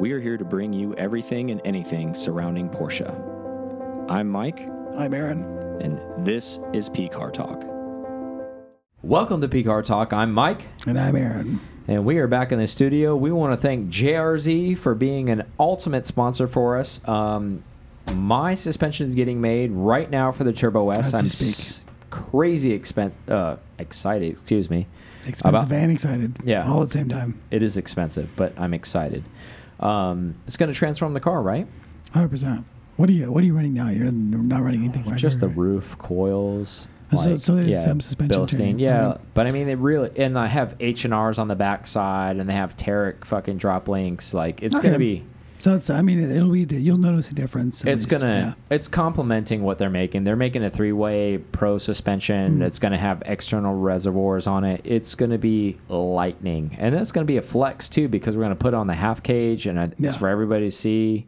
we are here to bring you everything and anything surrounding Porsche. I'm Mike, I'm Aaron. and this is P Car Talk. Welcome to P Car Talk. I'm Mike, And I'm Aaron. and we are back in the studio. We want to thank JRZ for being an ultimate sponsor for us. Um, my suspension is getting made right now for the Turbo S. As I'm speak. crazy expen- uh, excited. Excuse me. Expensive About- and excited. Yeah. All at the same time. It is expensive, but I'm excited. Um, it's going to transform the car, right? 100%. What are you What are you running now? You're not running anything right Just the Or- roof, coils. So- so there's some suspension Bilstein. Yeah, Okay. but I mean, they really and I have H and R's on the backside, and they have Tarett fucking drop links. Like it's Okay. gonna be, So it's. I mean, it'll be. You'll notice a difference. it's least, gonna, it's complementing what they're making. They're making a three way pro suspension. Mhm. It's gonna have external reservoirs on it. It's gonna be lightning, and that's gonna be a flex too because we're gonna put on the half cage, and it's Yeah. for everybody to see.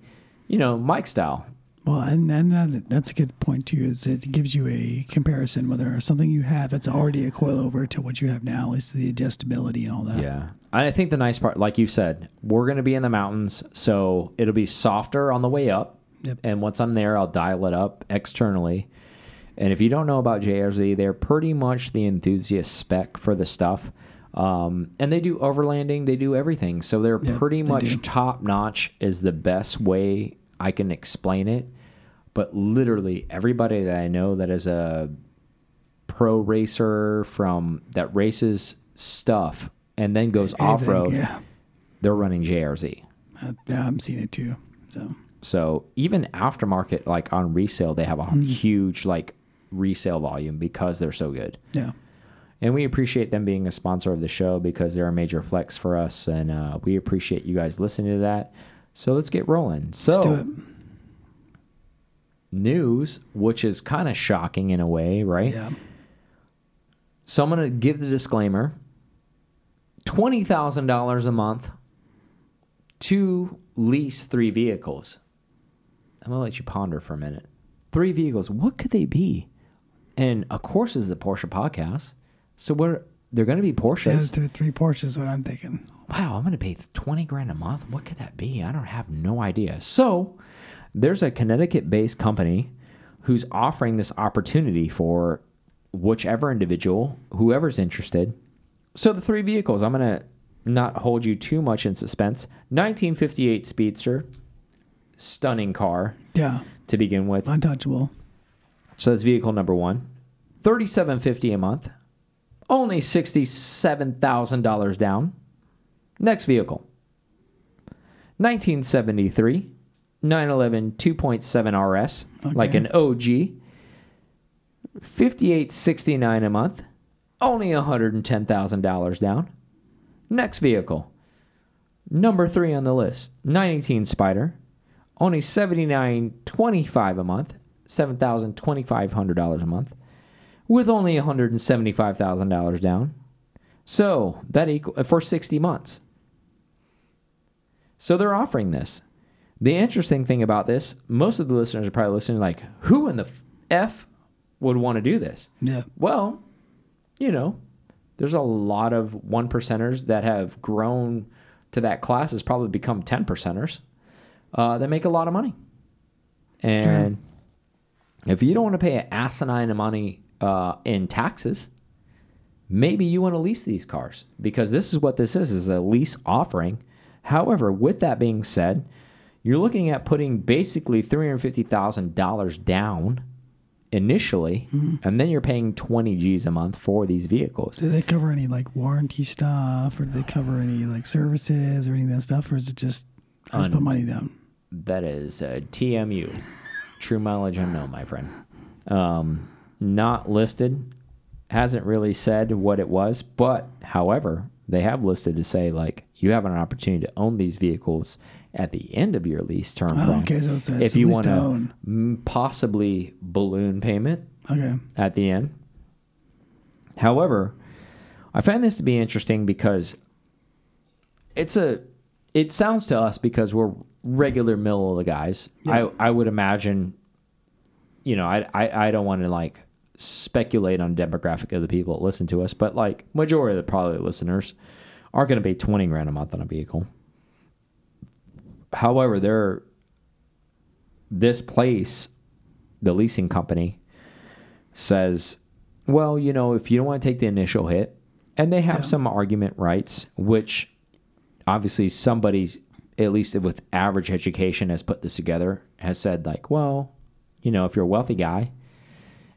You know, Mike style. Well, and and that, that's a good point too. Is it gives you a comparison whether something you have that's already a coilover to what you have now, is the adjustability and all that. Yeah. I think the nice part, like you said, we're going to be in the mountains, so it'll be softer on the way up. Yep. And once I'm there, I'll dial it up externally. And if you don't know about JRZ, they're pretty much the enthusiast spec for the stuff. Um, and they do overlanding, they do everything. So they're Yeah, pretty they much do. top notch, is the best way I can explain it. But literally, everybody that I know that is a pro racer from that races stuff and then goes Anything, off road, Yeah. they're running JRZ. Uh, yeah, I'm seeing it too. So So even aftermarket, like on resale, they have a Mm-hmm. huge like resale volume because they're so good. yeah. And we appreciate them being a sponsor of the show because they're a major flex for us, and uh, we appreciate you guys listening to that. So let's get rolling. So Let's do it. news, which is kind of shocking in a way, right? Yeah. So I'm going to give the disclaimer $20,000 a month to lease three vehicles. I'm going to let you ponder for a minute. Three vehicles, what could they be? And of course, it's the Porsche podcast. So what they're going to be Porsches. three, three Porsches is what I'm thinking. Wow, I'm going to pay 20 grand a month. What could that be? I don't have no idea. So, there's a Connecticut based company who's offering this opportunity for whichever individual, whoever's interested. So, the three vehicles, I'm going to not hold you too much in suspense. 1958 Speedster, stunning car Yeah. to begin with. Untouchable. So that's vehicle number one. Thirty-seven fifty a month. Only sixty-seven thousand dollars down. Next vehicle. 1973 911 2.7 RS, like an OG. 5869 a month. Only $110,000 down. Next vehicle. Number 3 on the list. 918 Spider. Only 79.25 a month. $7,2500 a month. With only $175,000 down. So, that equal for 60 months. So they're offering this. The interesting thing about this, most of the listeners are probably listening like, who in the F would want to do this? Yeah. Well, you know, there's a lot of one percenters that have grown to that class has probably become 10 percenters uh, that make a lot of money. And if you don't want to pay an asinine of money uh, in taxes, maybe you want to lease these cars because this is what this is is a lease offering. However, with that being said, you're looking at putting basically $350,000 down initially and then you're paying 20 G's a month for these vehicles. Do they cover any like warranty stuff, or do they cover any like services or any of that stuff, or is it just I just Un- put money down? That is uh, TMU, true mileage unknown, my friend. Um, not listed, hasn't really said what it was, but however, they have listed to say like you have an opportunity to own these vehicles at the end of your lease term. Oh, okay, so it's, it's if you want to possibly balloon payment Okay. at the end. However, I find this to be interesting because it's a it sounds to us because we're regular middle of the guys. Yeah. I I would imagine you know, I I, I don't want to like speculate on demographic of the people that listen to us, but like majority of the probably listeners are going to pay 20 grand a month on a vehicle. However, there, this place, the leasing company, says, well, you know, if you don't want to take the initial hit, and they have Yeah. some argument rights, which obviously somebody, at least with average education, has put this together, has said like, well, you know, if you're a wealthy guy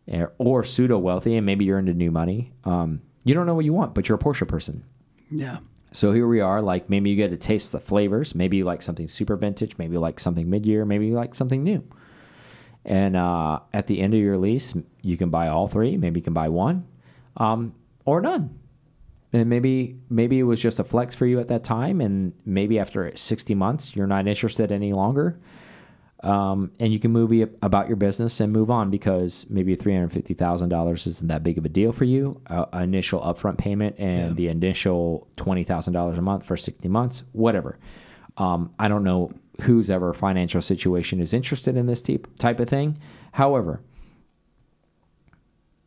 eh, or pseudo wealthy, and maybe you're into new money, um, you don't know what you want, but you're a Porsche person. Yeah. So here we are. Like maybe you get to taste the flavors. Maybe you like something super vintage. Maybe you like something mid year. Maybe you like something new. And uh, at the end of your lease, you can buy all three. Maybe you can buy one, um, or none. And maybe maybe it was just a flex for you at that time, and maybe after sixty months, you're not interested any longer. Um, and you can move about your business and move on because maybe three hundred fifty thousand dollars isn't that big of a deal for you. Uh, initial upfront payment and Yeah. the initial twenty thousand dollars a month for sixty months, whatever. Um, I don't know whose ever financial situation is interested in this type type of thing. However,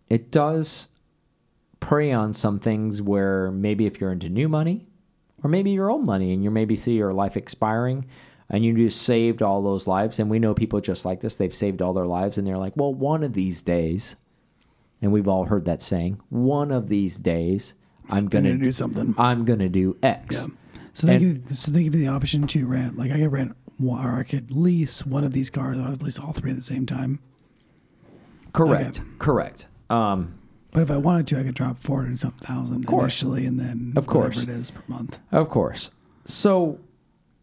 it does prey on some things where maybe if you're into new money or maybe your old money and you maybe see your life expiring and you just saved all those lives and we know people just like this they've saved all their lives and they're like well one of these days and we've all heard that saying one of these days i'm Gonna gonna do something. i'm gonna do x Yeah. So they And- give so they give you the option to rent. Like I could rent one, or I could lease one of these cars, or at least all three at the same time. correct Okay. correct um, But if I wanted to, I could drop four hundred something thousand initially, and then Of course. whatever it is per month. Of course. So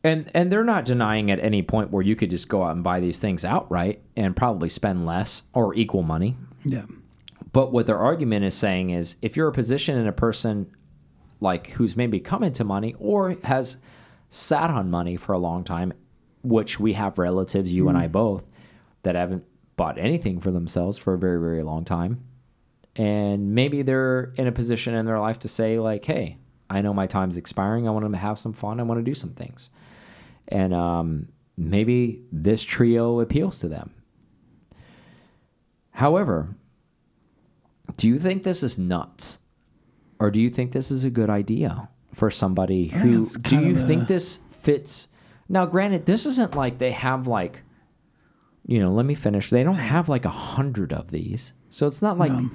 and and they're not denying at any point where you could just go out and buy these things outright and probably spend less or equal money. Yeah. But what their argument is saying is if you're a position in a person like who's maybe come into money or has sat on money for a long time, which we have relatives, you and I mm. both, that haven't bought anything for themselves for a very, very long time. And maybe they're in a position in their life to say, like, hey, I know my time's expiring. I want to have some fun. I want to do some things. And um, maybe this trio appeals to them. However, do you think this is nuts? Or do you think this is a good idea for somebody who do you of think this fits now granted this isn't like they have like you know let me finish they don't have like a hundred of these so it's not like No.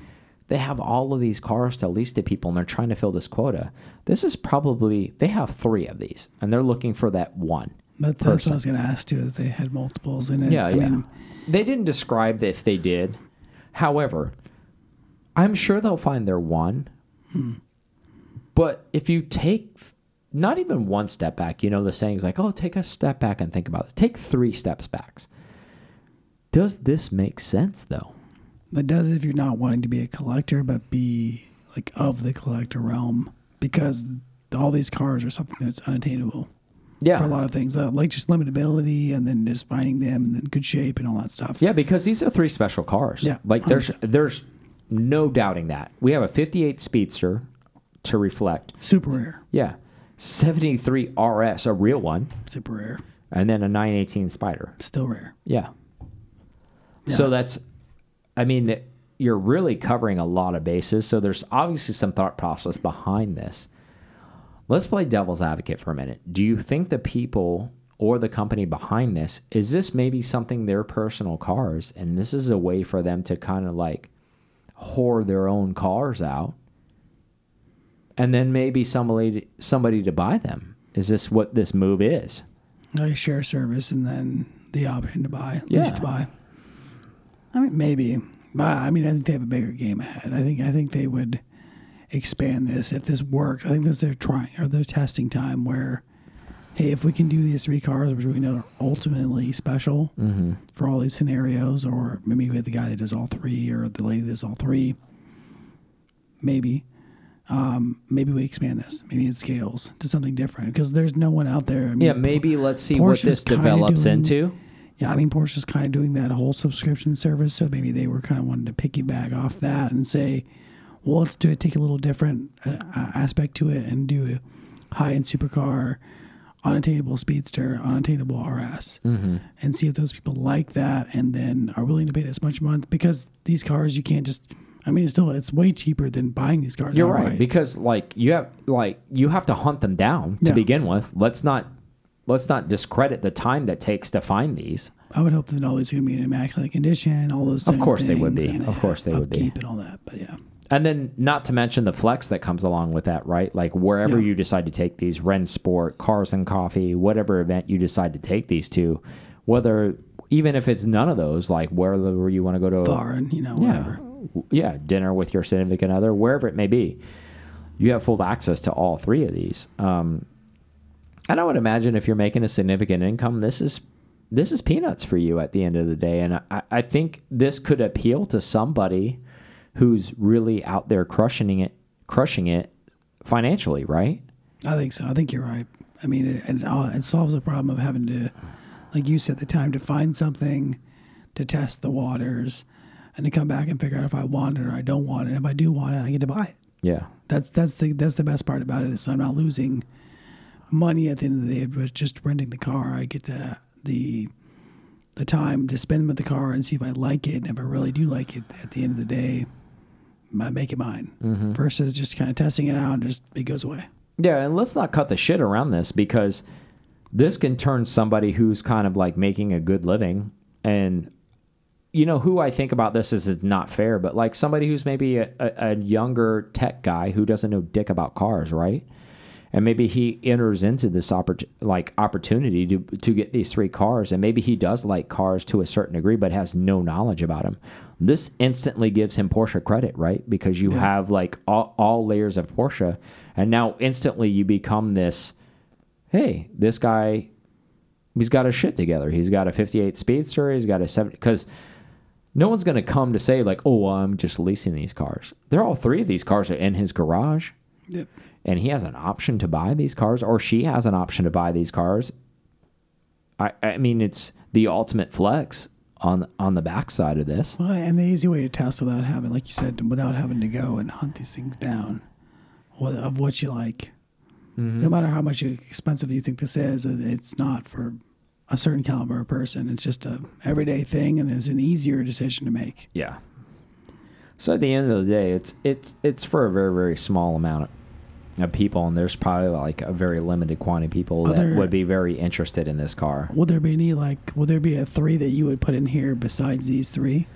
they have all of these cars to lease to people and they're trying to fill this quota this is probably they have three of these and they're looking for that one But that's what. I was going to ask you. If they had multiples in it. yeah, I yeah. mean, they didn't describe if they did. However, I'm sure they'll find their one. Hmm. But if you take not even one step back, you know, the saying's like, oh, take a step back and think about it. Take three steps back. Does this make sense, though? It does if you're not wanting to be a collector, but be like of the collector realm, because all these cars are something that's unattainable Yeah. for a lot of things, uh, like just limitability, and then just finding them and then good shape and all that stuff. Yeah, because these are three special cars. Yeah, Like there's 100%. there's no doubting that. We have a 58 Speedster to reflect. Super rare, Yeah. 73 RS, a real one, super rare, and then a 918 Spider. still rare. Yeah. Yeah. So that's, I mean, you're really covering a lot of bases. So there's obviously some thought process behind this. Let's play devil's advocate for a minute. Do you think the people or the company behind this is this maybe something their personal cars, and this is a way for them to kind of like whore their own cars out, and then maybe somebody somebody to buy them? Is this what this move is? Like share service and then the option to buy, Yeah. lease to buy. I mean, maybe. But I mean, I think they have a bigger game ahead. I think I think they would expand this if this worked. I think this is their trying or their testing time where, hey, if we can do these three cars, which we know are ultimately special for all these scenarios, or maybe we have the guy that does all three or the lady that does all three, maybe. Um, maybe we expand this. Maybe it scales to something different because there's no one out there. I mean, Yeah, maybe let's see what this develops doing- into. yeah, I mean, Porsche's kind of doing that whole subscription service, so maybe they were kind of wanting to piggyback off that and say, well, let's do it, take a little different uh, aspect to it, and do a high-end supercar, unattainable speedster, unattainable RS, Mm-hmm. and see if those people like that and then are willing to pay this much a month because these cars you can't just. I mean, it's still it's way cheaper than buying these cars. You're right because like you have like you have to hunt them down to Yeah. begin with. Let's not let's not discredit the time that takes to find these. I would hope that all these are going to be in immaculate condition. All those. Of course they would be. Of course they would be. and all that. But yeah, And then, not to mention the flex that comes along with that, right? Like wherever Yeah. you decide to take these, Rennsport, Cars and Coffee, whatever event you decide to take these to, whether even if it's none of those, like wherever you want to go to, bar and you know yeah, whatever. yeah, dinner with your significant other, wherever it may be, you have full access to all three of these. Um, and I would imagine if you're making a significant income, this is this is peanuts for you at the end of the day. And I, I think this could appeal to somebody who's really out there crushing it, crushing it financially, right? I think so. I think you're right. I mean, it, it, uh, it solves the problem of having to, like you said, the time to find something, to test the waters, and to come back and figure out if I want it or I don't want it. If I do want it, I get to buy it. Yeah. That's that's the that's the best part about it is I'm not losing money at the end of the day, but just renting the car. I get the the the time to spend with the car and see if I like it. And if I really do like it, at the end of the day, I make it mine. Mm-hmm. Versus just kind of testing it out and just it goes away. Yeah, and let's not cut the shit around this because this can turn somebody who's kind of like making a good living and you know who I think about this is not fair, but like somebody who's maybe a, a, a younger tech guy who doesn't know dick about cars, right? And maybe he enters into this oppor- like opportunity to to get these three cars, and maybe he does like cars to a certain degree, but has no knowledge about them. This instantly gives him Porsche credit, right? Because you have like all, all layers of Porsche, and now instantly you become this. Hey, this guy he's got his shit together. He's got a 58 Speedster. He's got a 70 because no one's going to come to say like, "Oh, well, I'm just leasing these cars." They're all three of these cars are in his garage, Yep. and he has an option to buy these cars, or she has an option to buy these cars. I I mean, it's the ultimate flex on on the backside of this. Well, and the easy way to test without having, like you said, without having to go and hunt these things down, what, of what you like. Mm-hmm. No matter how much expensive you think this is, it's not for a certain caliber of person. It's just a everyday thing, and it's an easier decision to make. Yeah. So at the end of the day, it's it's it's for a very very small amount of, of people, and there's probably like a very limited quantity of people Are that there- would be very interested in this car. Would there be any like? Would there be a three that you would put in here besides these three?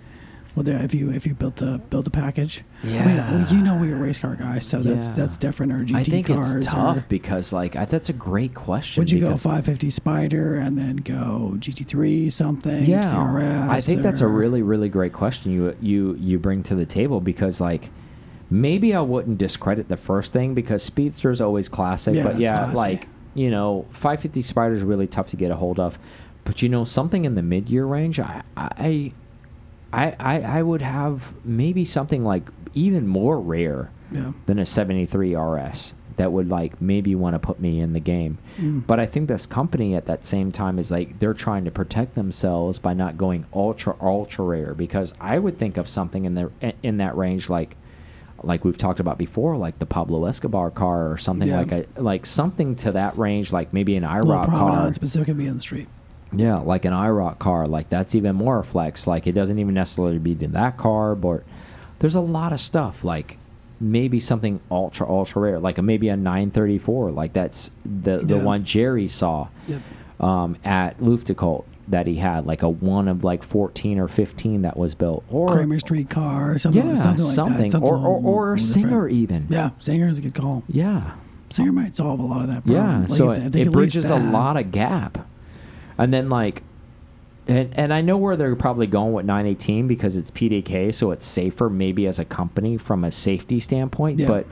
Would there if you if you built the built the package? I mean, Yeah. you know we're race car guys, so that's Yeah. that's different. Or GT I think cars. it's tough or, because like I, that's a great question. would you go because- 550 Spider and then go GT3 something? Yeah, TRS, I think that's a or- really really great question you you you bring to the table because like maybe I wouldn't discredit the first thing because Speedster is always classic, Yeah, but yeah, classy. like you know 550 Spider is really tough to get a hold of, but you know something in the mid year range, I I. I, I, I would have maybe something like even more rare yeah. than a 73 RS that would like maybe want to put me in the game. Mm. But I think this company at that same time is like they're trying to protect themselves by not going ultra ultra rare because I would think of something in the in that range like like we've talked about before like the Pablo Escobar car or something Yeah. like a like something to that range like maybe an IROC car. still can be on the street. Yeah, like an IROC car, like that's even more flex. Like it doesn't even necessarily be in that car, but there's a lot of stuff. Like maybe something ultra ultra rare, like a, maybe a 934, like that's the the one Jerry saw Yep. um, at Luftgekühlt that he had, like a one of like 14 or 15 that was built, or Kremer Street car, or something, yeah, something like something, that. Something or or, or singer even. Yeah, Singer is a good call. yeah. Singer might solve a lot of that problem. Yeah, Like, so it, it bridges a lot of gap, and then like, and and I know where they're probably going with 918 because it's PDK, so it's safer maybe as a company from a safety standpoint. Yeah. But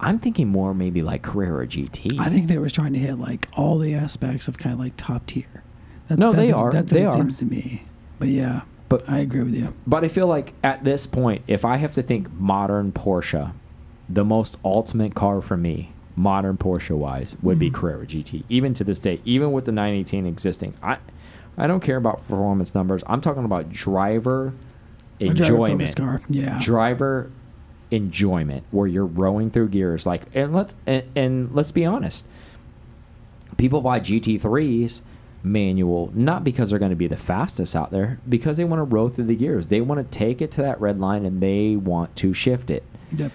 I'm thinking more maybe like Carrera GT. I think they were trying to hit like all the aspects of kind of like top tier. That, No, that's they what, are. That's They it are. seems to me. But yeah, But- I agree with you. But I feel like at this point, if I have to think modern Porsche, the most ultimate car for me, modern Porsche wise, would be mm-hmm. Carrera GT. Even to this day, even with the 918 existing, I I don't care about performance numbers. I'm talking about driver enjoyment. car. Yeah. Driver enjoyment, where you're rowing through gears. Like, and let's and, and let's be honest. People buy GT3s manual not because they're going to be the fastest out there, because they want to row through the gears. They want to take it to that red line and they want to shift it. Yep.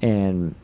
And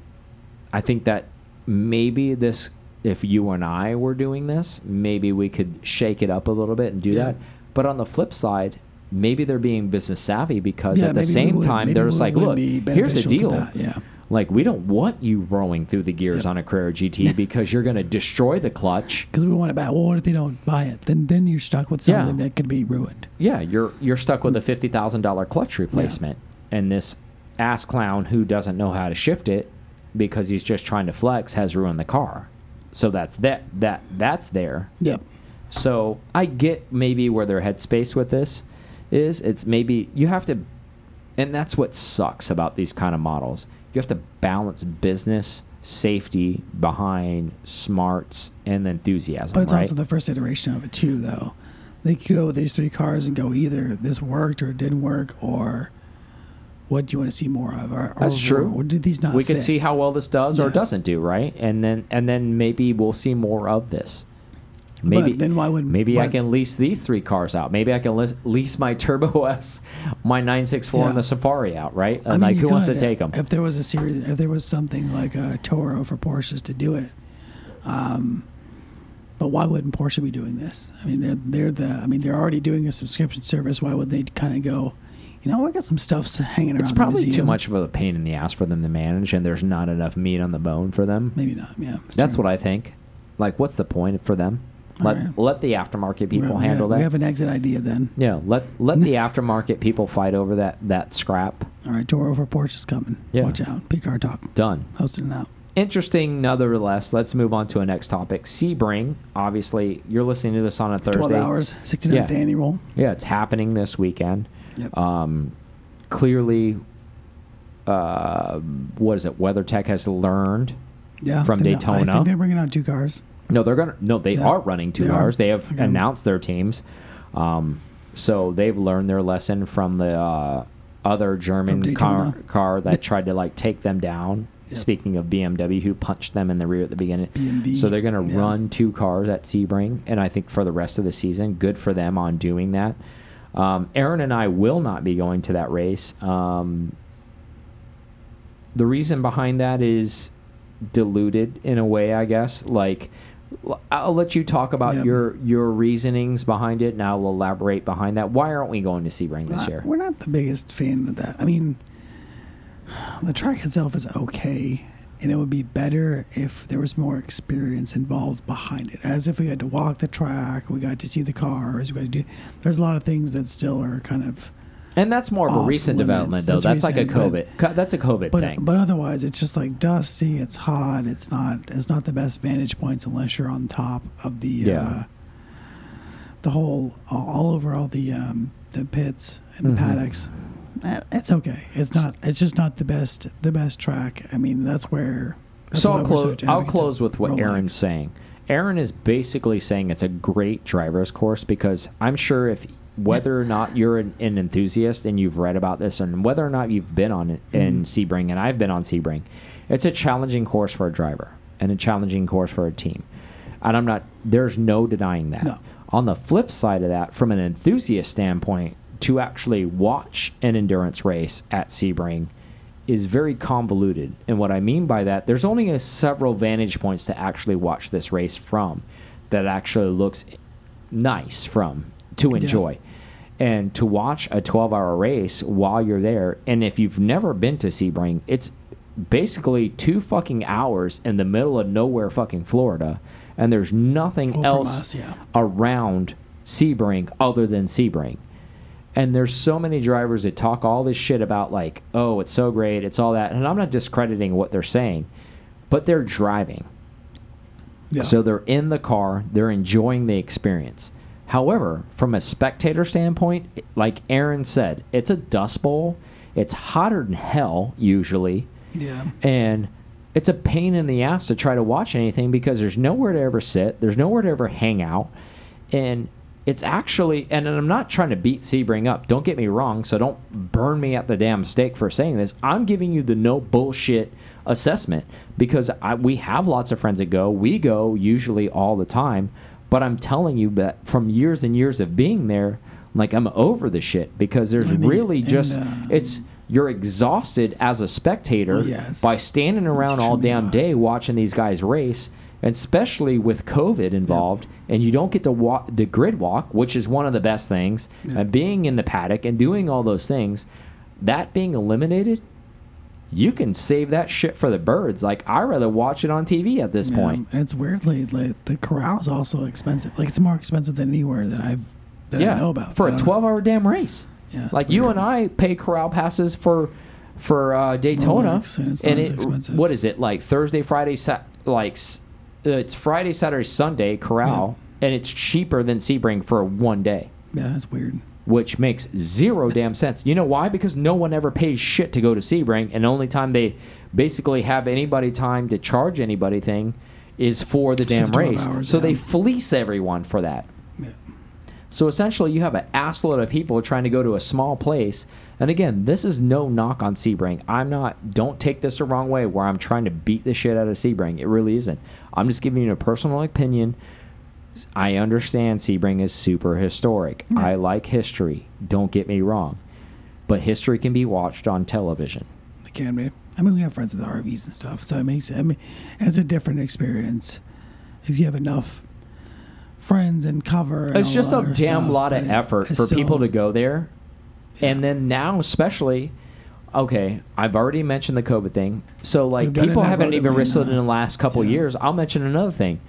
I think that maybe this if you and I were doing this, maybe we could shake it up a little bit and do that. But on the flip side, maybe they're being business savvy because Yeah, at the same would- time they're just like, look, here's the deal. that, yeah. Like we don't want you rolling through the gears Yep. on a Carrera GT because you're going to destroy the clutch. Because we want it back. Well, what if they don't buy it? Then then you're stuck with Yeah. something that could be ruined. Yeah, you're you're stuck with a mm. fifty thousand dollar clutch replacement, and this ass clown who doesn't know how to shift it because he's just trying to flex has ruined the car. So that's that that that's there. Yep. So I get maybe where their headspace with this is. It's maybe you have to, and that's what sucks about these kind of models. You have to balance business safety behind smarts and enthusiasm, But it's right? also the first iteration of it too, though. They could go with these three cars and go either this worked or it didn't work, or what do you want to see more of? Or, That's or, true. Or did these not? we can see how well this does or doesn't do, right? And then and then maybe we'll see more of this. But Maybe then why wouldn't- maybe I can lease these three cars out. Maybe I can lease, lease my Turbo S, my 964 Yeah. and the Safari out, right? And I mean, like who wants to take them? If there was a series, if there was something like a Turo for Porsches to do it, um, but why wouldn't Porsche be doing this? I mean, they're they're the. I mean, they're already doing a subscription service. Why would they kind of go? You know, we got some stuff hanging around. It's probably too much of a pain in the ass for them to manage, and there's not enough meat on the bone for them. Maybe not. Yeah, That's true. what I think. Like, what's the point for them? Let right. let the aftermarket people handle yeah, that. We have an exit idea then. yeah, let let the aftermarket people fight over that that scrap. All right, Turo for Porsche's coming. Yeah. Watch out. P-Car Talk. Done. Hosting it out. Interesting, nonetheless. Let's move on to a next topic. Sebring. Obviously, you're listening to this on a Thursday. 12 hours, 69th Yeah. annual. Yeah, it's happening this weekend. Yep. Um, clearly, uh, what is it? WeatherTech has learned. yeah. from I Daytona. think they're bringing out two cars. No, they're gonna. No, they Yeah, are running two they are. cars. They have Okay. announced their teams. Um, so they've learned their lesson from the uh, other German car, car that tried to like take them down. Yep. Speaking of BMW, who punched them in the rear at the beginning. B&B, So they're going to yeah. run two cars at Sebring, and I think for the rest of the season, good for them on doing that. Um, Aaron and I will not be going to that race. Um, the reason behind that is diluted in a way, I guess. Like, I'll let you talk about Yep. your your reasonings behind it, and I'll elaborate behind that. Why aren't we going to Sebring this year? We're not the biggest fan of that. I mean, the track itself is okay, and it would be better if there was more experience involved behind it. As if we had to walk the track, we got to see the cars, we got to do. There's a lot of things that still are kind of. And that's more of a recent limits. development, though. That's That's, like a COVID. but- co- that's a COVID But thing. but otherwise, it's just like dusty. It's hot. It's not. It's not the best vantage points unless you're on top of the. Yeah. Uh, the whole all, all over all the um, the pits and the Mhm. paddocks. Eh, It's okay. It's not. It's just not the best. The best track. I mean, that's where. That's so I'll close. I'll close with what Rolex. Aaron's saying. Aaron is basically saying it's a great driver's course because I'm sure if whether or not you're an, an enthusiast and you've read about this, and whether or not you've been on it in Mhm. Sebring, and I've been on Sebring, it's a challenging course for a driver and a challenging course for a team. And I'm not. There's no denying that. No. On the flip side of that, from an enthusiast standpoint, to actually watch an endurance race at Sebring is very convoluted. And what I mean by that, there's only a several vantage points to actually watch this race from that actually looks nice from to Yeah. enjoy. And to watch a 12 hour race while you're there, and if you've never been to Sebring, it's basically two fucking hours in the middle of nowhere, fucking Florida, and there's nothing from else us, yeah. around Sebring other than Sebring. And there's so many drivers that talk all this shit about like, oh, it's so great, it's all that, and I'm not discrediting what they're saying, but they're driving. Yeah. So they're in the car, they're enjoying the experience. However, from a spectator standpoint, like Aaron said, it's a dust bowl. It's hotter than hell usually, yeah. and it's a pain in the ass to try to watch anything because there's nowhere to ever sit, there's nowhere to ever hang out, and it's actually. And I'm not trying to beat Sebring up. Don't get me wrong. So don't burn me at the damn stake for saying this. I'm giving you the no bullshit assessment because I, we have lots of friends that go. We go usually all the time, but I'm telling you that from years and years of being there, like I'm over the shit because there's mean, really and, just uh, it's you're exhausted as a spectator Well, yeah, by standing around all damn day watching these guys race and especially with COVID involved, and you don't get to walk the grid walk, which is one of the best things, and being in the paddock and doing all those things, that being eliminated, you can save that shit for the birds. Like I rather watch it on TV at this Yeah, point. and it's weirdly like the corral is also expensive. Like it's more expensive than anywhere that I've that yeah, I know about for a twelve-hour damn race. Yeah, like you and I pay corral passes for for uh, Daytona, and as expensive. what is it like Thursday, Friday, Sat like it's Friday, Saturday, Sunday corral, and it's cheaper than Sebring for one day, Yeah, that's weird. Which makes zero damn sense. You know why? Because no one ever pays shit to go to Sebring, and the only time they basically have anybody time to charge anybody thing is for the damn race. hours, so yeah. they fleece everyone for that. Yeah. So essentially, you have an assload of people trying to go to a small place. And again, this is no knock on Sebring. I'm not. Don't take this the wrong way. Where I'm trying to beat the shit out of Sebring. It really isn't. I'm just giving you a personal opinion. I understand Sebring is super historic. I like history. Don't get me wrong, but history can be watched on television. It can be. I mean, we have friends with RVs and stuff, so it makes it. I mean, it's a different experience if you have enough friends and cover. And It's just a damn stuff, lot of effort for people to go there. And then now, especially, okay, I've already mentioned the COVID thing. So, like, We've done it people haven't even wrestled in the last couple yeah. years. I'll mention another thing.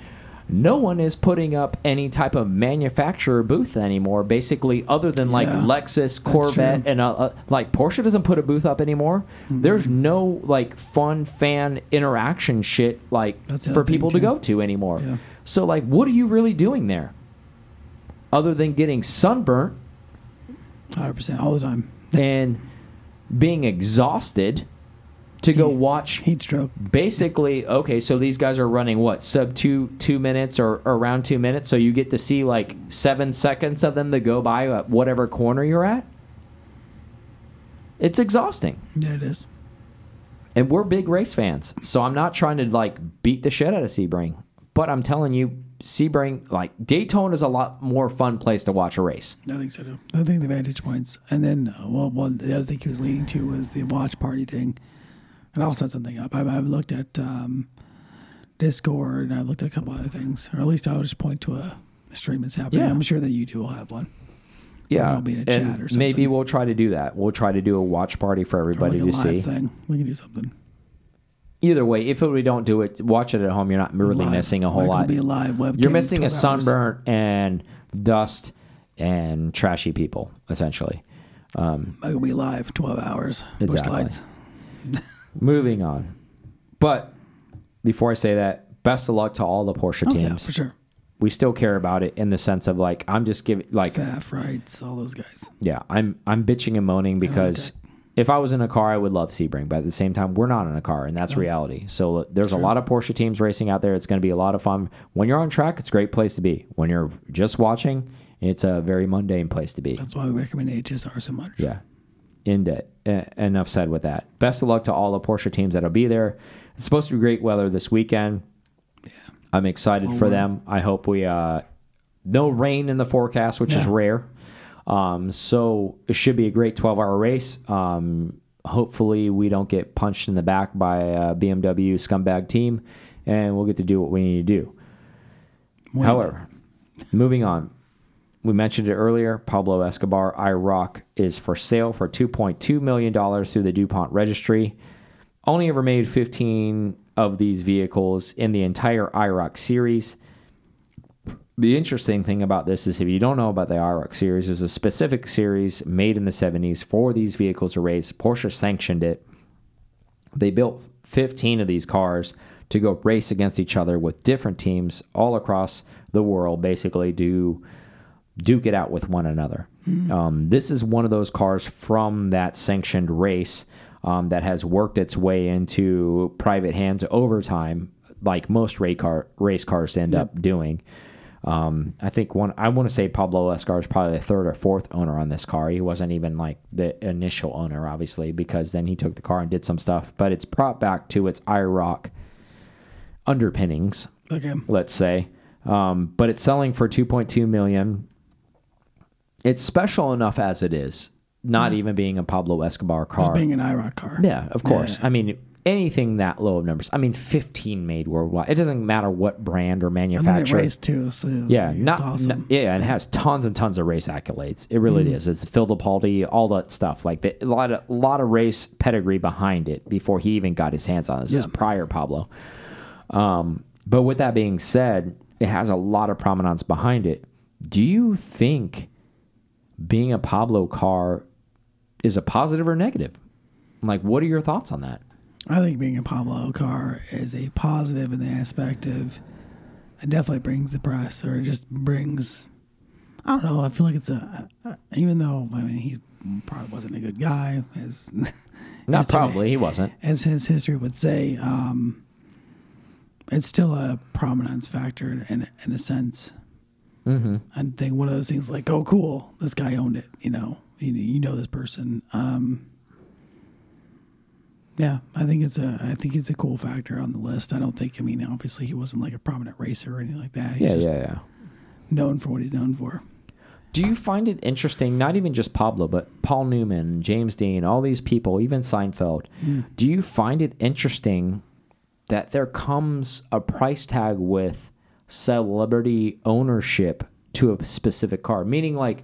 No one is putting up any type of manufacturer booth anymore, basically, other than like Yeah, Lexus, Corvette, and uh, uh, like Porsche doesn't put a booth up anymore. Mm-hmm. There's no like fun fan interaction shit like That's for people to go to anymore. Yeah. So, like, what are you really doing there? Other than getting sunburnt 100% all the time. and being exhausted to go watch Heat stroke. basically okay so these guys are running what sub two two minutes or around two minutes so you get to see like seven seconds of them to go by at whatever corner you're at it's exhausting Yeah, it is. and we're big race fans so i'm not trying to like beat the shit out of sebring but i'm telling you sebring like daytona is a lot more fun place to watch a race I think so too. I think the vantage points, and then uh, well, well, the other thing he was leading to was the watch party thing, and I'll set something up. I've, I've looked at um, Discord, and I've looked at a couple other things, or at least I'll just point to a stream that's happening. Yeah. I'm sure that you two will have one. yeah I'll be in a chat or something. maybe we'll try to do that we'll try to do a watch party for Or everybody like a to see thing. We can do something. either way, if we don't do it, watch it at home. You're not really Live. missing a whole lot. Be a live webcam. You're missing a 12 hours. and dust and trashy people, essentially. Um, It'll be live, 12 hours. Exactly. moving on, but before I say that, best of luck to all the Porsche Oh, yeah, teams. for sure. We still care about it in the sense of like I'm just giving like Faf, rights, all those guys. yeah I'm I'm bitching and moaning because that. if I was in a car I would love Sebring, but at the same time we're not in a car and that's reality. So there's a lot of Porsche teams racing out there. It's going to be a lot of fun. When you're on track, it's a great place to be. When you're just watching, it's a very mundane place to be. That's why we recommend HSR so much. Yeah. In it. Uh, enough said with that. Best of luck to all the Porsche teams that'll be there. It's supposed to be great weather this weekend. Yeah. I'm excited Oh, for wow. them. I hope we uh no rain in the forecast, which is rare. Um so it should be a great 12-hour race. Um hopefully we don't get punched in the back by a BMW scumbag team and we'll get to do what we need to do. Well, However, moving on, we mentioned it earlier. Pablo Escobar IROC is for sale for $2.2 million through the DuPont registry. Only ever made 15 of these vehicles in the entire IROC series. The interesting thing about this is if you don't know about the IROC series, there's a specific series made in the 70s for these vehicles to race. Porsche sanctioned it. They built 15 of these cars to go race against each other with different teams all across the world, basically do duke it out with one another. Um, this is one of those cars from that sanctioned race um, that has worked its way into private hands over time, like most race car race cars end up doing. Um, I think one. I want to say Pablo Escobar is probably the third or fourth owner on this car. He wasn't even like the initial owner, obviously, because then he took the car and did some stuff. But it's brought back to its IROC underpinnings, Okay. let's say. Um, but it's selling for 2.2 million. It's special enough as it is, not even being a Pablo Escobar Just car. being an IROC car. Yeah, of course. Yeah. I mean, anything that low of numbers. I mean, 15 made worldwide. It doesn't matter what brand or And then it manufacturer. too. So Yeah, it's not, awesome. n- yeah, and it has tons and tons of race accolades. It really Mm. is. It's Fittipaldi, all that stuff. Like the, a lot of a lot of race pedigree behind it before he even got his hands on it. This is prior Pablo. Um, but with that being said, it has a lot of prominence behind it. Do you think being a Pablo car is a positive or negative? Like, what are your thoughts on that? I think being a Pablo car is a positive in the aspect of it definitely brings the press or it just brings. I don't know. I feel like it's a, a even though I mean he probably wasn't a good guy as Not history- probably, he wasn't. as his history would say. Um, it's still a prominence factor in in a sense. Mm-hmm. I think one of those things like, oh, cool, this guy owned it. You know, you, you know this person. Um, yeah, I think it's a I think it's a cool factor on the list. I don't think I mean obviously he wasn't like a prominent racer or anything like that. He's Yeah, just yeah, yeah. known for what he's known for. Do you find it interesting, not even just Pablo, but Paul Newman, James Dean, all these people, even Seinfeld? Do you find it interesting that there comes a price tag with celebrity ownership to a specific car? Meaning, like,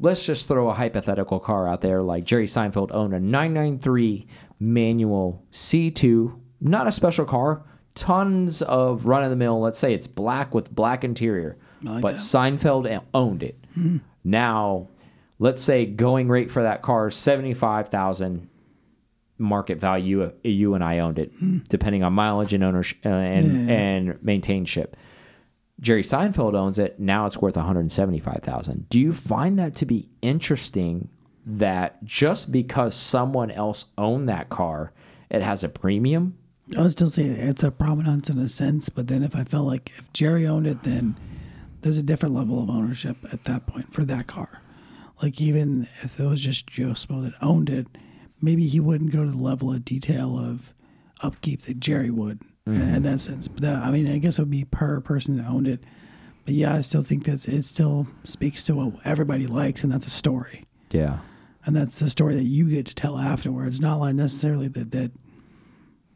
let's just throw a hypothetical car out there. Like Jerry Seinfeld owned a 993 manual C2, not a special car, tons of run of the mill. Let's say it's black with black interior, like but that. Seinfeld owned it. Hmm. Now, let's say going rate for that car is 75,000 market value. Uh, you and I owned it, hmm. depending on mileage and ownership uh, and Yeah. and maintainship. Jerry Seinfeld owns it. Now it's worth 175,000. Do you find that to be interesting that just because someone else owned that car, it has a premium? I would still say it's a prominence in a sense, but then if I felt like if Jerry owned it, then there's a different level of ownership at that point for that car. Like even if it was just Joe Smo that owned it, maybe he wouldn't go to the level of detail of upkeep that Jerry would in mm-hmm. that sense. But that, I mean, I guess it would be per person that owned it. But yeah, I still think that it still speaks to what everybody likes, and that's a story Yeah. and that's the story that you get to tell afterwards. Not like necessarily that that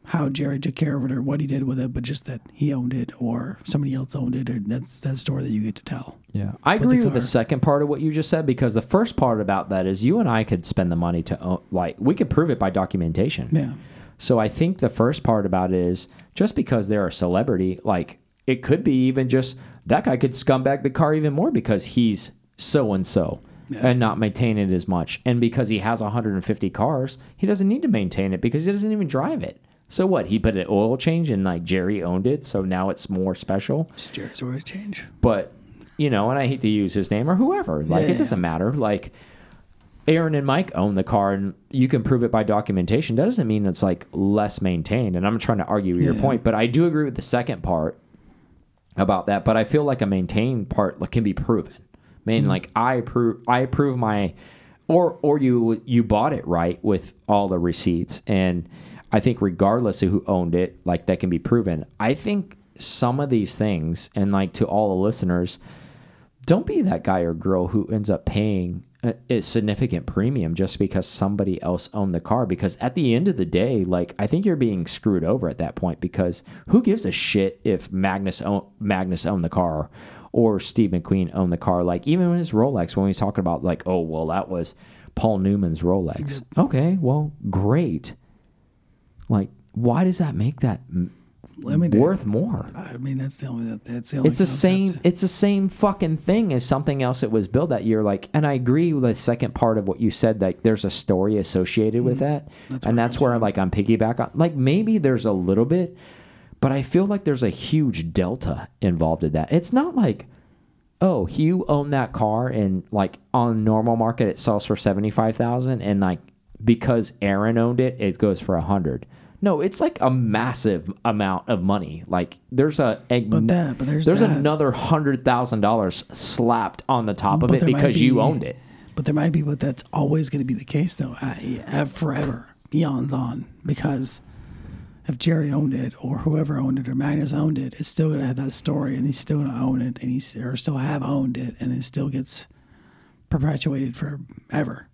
how Jerry took care of it or what he did with it, but just that he owned it or somebody else owned it, or that's that story that you get to tell. Yeah, I the agree with the second part of what you just said because the first part about that is you and I could spend the money to own, like we could prove it by documentation. Yeah, So I think the first part about it is just because they're a celebrity, like it could be even just that guy could scumbag the car even more because he's so and so Yeah. and not maintain it as much. And because he has 150 cars, he doesn't need to maintain it because he doesn't even drive it. So what? He put an oil change and like Jerry owned it, so now it's more special it's Jerry's always change. but you know, and I hate to use his name or whoever. Like Yeah. it doesn't matter. Like Aaron and Mike own the car, and you can prove it by documentation. That doesn't mean it's like less maintained. And I'm trying to argue your point, but I do agree with the second part about that. But I feel like a maintained part like, can be proven. I mean, mm-hmm. like I prove, I prove my, or or you you bought it right with all the receipts, and I think regardless of who owned it, like that can be proven. I think some of these things, and like to all the listeners, don't be that guy or girl who ends up paying a, a significant premium just because somebody else owned the car. Because at the end of the day like i think you're being screwed over at that point because who gives a shit if magnus own, magnus owned the car or steve mcqueen owned the car? Like even when his rolex when he's talking about like oh well that was paul newman's rolex. Okay well great. Like why does that make that mean, worth more I mean, that's the only that's the only. it's the same it's the same fucking thing as something else that was built that year like and i agree with the second part of what you said like there's a story associated with that Mm-hmm. That's and that's I'm where saying. like i'm piggyback on like maybe there's a little bit but i feel like there's a huge delta involved in that it's not like oh you own that car and like on normal market it sells for 75000 and like because aaron owned it it goes for a 100 no it's like a massive amount of money like there's a, a But that, but there's there's that. another hundred thousand dollars slapped on the top of But it because you be- owned it. But there might be, but that's always going to be the case, though, uh, forever, eons on. Because if Jerry owned it, or whoever owned it, or Magnus owned it, it's still going to have that story, and he's still going to own it, and he's or still have owned it, and it still gets perpetuated forever.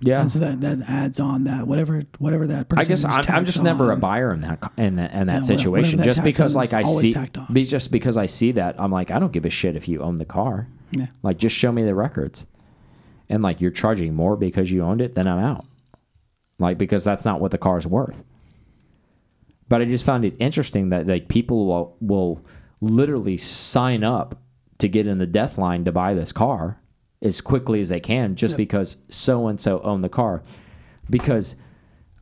Yeah. And so that, that adds on that whatever whatever that person. I guess I'm, I'm just never a buyer in that in that, in that Yeah, situation. that just because like I see, be- just because I see that, I'm like, I don't give a shit if you own the car. Yeah. Like, just show me the records. And like, you're charging more because you owned it, then I'm out. Like, because that's not what the car is worth. But I just found it interesting that like people will will literally sign up to get in the death line to buy this car as quickly as they can just because so and so own the car. Because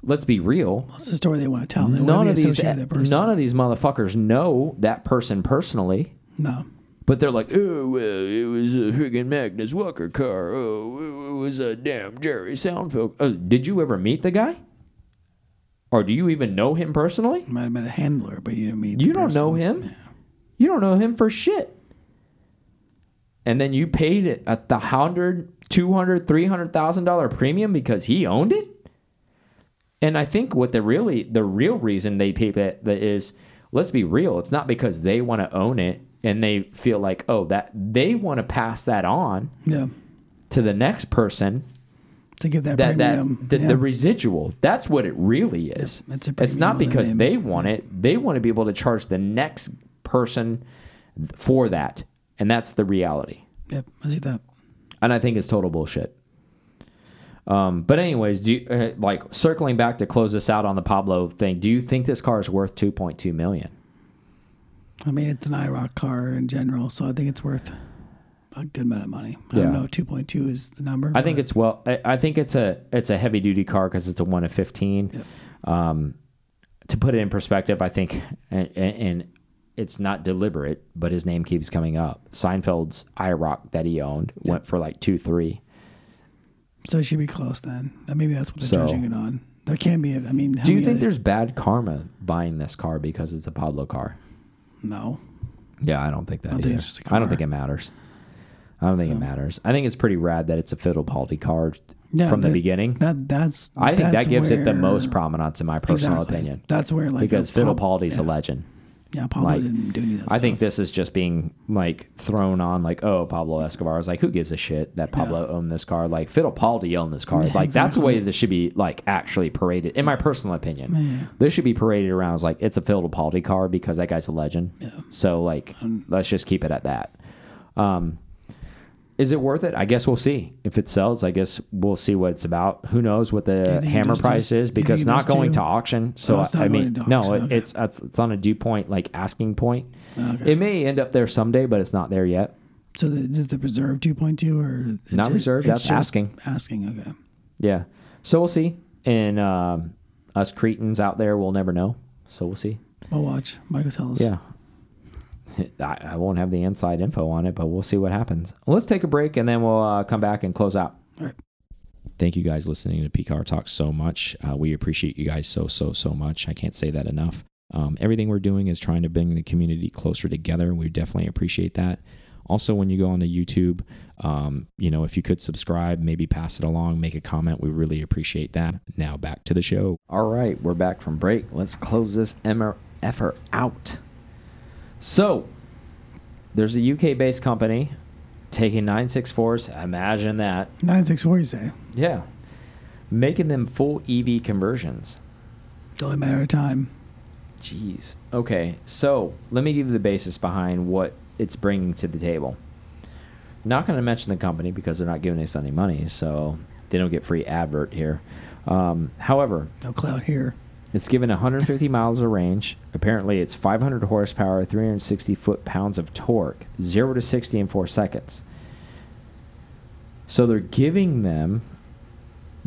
let's be real, That's the story they want to tell. They none of these none of these motherfuckers know that person personally. no. But they're like, oh, well, it was a friggin' Magnus Walker car. Oh, it was a damn Jerry Seinfeld. Oh, did you ever meet the guy? Or do you even know him personally? Might have been a handler, but you didn't meet. You don't know person. him. You don't know him for shit. And then you paid it at the hundred, two hundred, three hundred thousand dollar premium because he owned it. And I think what the really the real reason they pay that, that is, let's be real, it's not because they want to own it and they feel like oh that they want to pass that on Yeah. to the next person To get that, that that premium. the, yeah. the residual that's what it really is Yeah, it's a it's not a because they want it they want to be able to charge the next person for that and that's the reality Yep. I see that. and i think it's total bullshit um, but anyways do you, uh, like circling back to close this out on the pablo thing do you think this car is worth 2.2 million I mean, it's an IROC car in general, so I think it's worth a good amount of money. I Yeah. don't know. Two point two is the number. I think it's well. I, I think it's a it's a heavy duty car because it's a one of fifteen. Yep. Um, to put it in perspective, I think, and, and it's not deliberate, but his name keeps coming up. Seinfeld's IROC that he owned went for like two three. so. It should be close then. Maybe that's what they're So- judging it on. There can be. I mean, Do you think there's bad karma buying this car because it's a Pablo car? no? Yeah, I don't think that I think either. a I don't think it matters. I don't think it matters. I think it's pretty rad that it's a Fittipaldi car Yeah, from the that- beginning. That that's. I think that's that gives it the most prominence in my personal Exactly. opinion. That's where like because Fittipaldi's yeah, a legend. Yeah, Pablo like, didn't do any of that. I think this is just being like thrown on, like, oh, Pablo Escobar. I was like, who gives a shit that Pablo owned this car? Like, Fiddle Fittipaldi owned this car. Yeah, like, that's the way this should be like actually paraded. In my personal opinion, Yeah. this should be paraded around as like it's a Fiddle Fittipaldi car because that guy's a legend. Yeah. So like, let's just keep it at that. Um, is it worth it? I guess we'll see. If it sells, I guess we'll see what it's about. Who knows what the hammer price is because it's not going too? to auction. So Oh, I mean, no, auction, it's, it's it's on a due point, like asking point. Okay. It may end up there someday, but it's not there yet. So the, is the reserve two point two or Not reserved, that's asking. Asking. Okay. Yeah. So we'll see. And um, us Cretans out there we'll never know. So we'll see. We'll watch. Michael tell us. Yeah. I, I won't have the inside info on it, but we'll see what happens. Let's take a break and then we'll uh, come back and close out. All right. Thank you guys listening to PCAR Talk so much. Uh, we appreciate you guys so, so, so much. I can't say that enough. Um, everything we're doing is trying to bring the community closer together. And we definitely appreciate that. Also, when you go on the YouTube, um, you know, if you could subscribe, maybe pass it along, make a comment, we really appreciate that. Now back to the show. All right, we're back from break. Let's close this emmer effort out. So, there's a UK based company taking 964s. Imagine that. Nine six four. You say. Yeah. Making them full EV conversions. It's only a matter of time. Jeez. Okay, so let me give you the basis behind what it's bringing to the table. Not going to mention the company because they're not giving us any money, so they don't get free advert here. Um, however, No clout here. It's given 150 miles of range. Apparently, it's 500 horsepower, 360 foot pounds of torque, 0 to 60 in 4 seconds. So they're giving them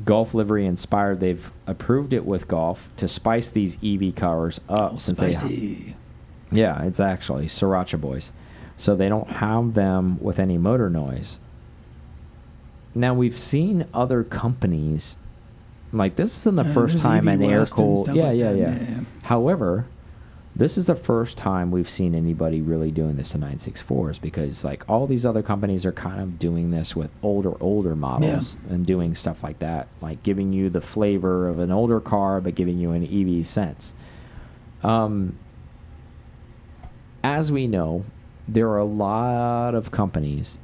Gulf livery inspired. They've approved it with Gulf to spice these EV cars up Oh, since they spicy. yeah, it's actually Sriracha Boys. So they don't have them with any motor noise. Now we've seen other companies like this isn't the Uh, first time an air cooled yeah, like yeah, that, yeah yeah. However, this is the first time we've seen anybody really doing this to 964s because like all these other companies are kind of doing this with older older models and doing stuff like that like giving you the flavor of an older car but giving you an EV sense. Um as we know, there are a lot of companies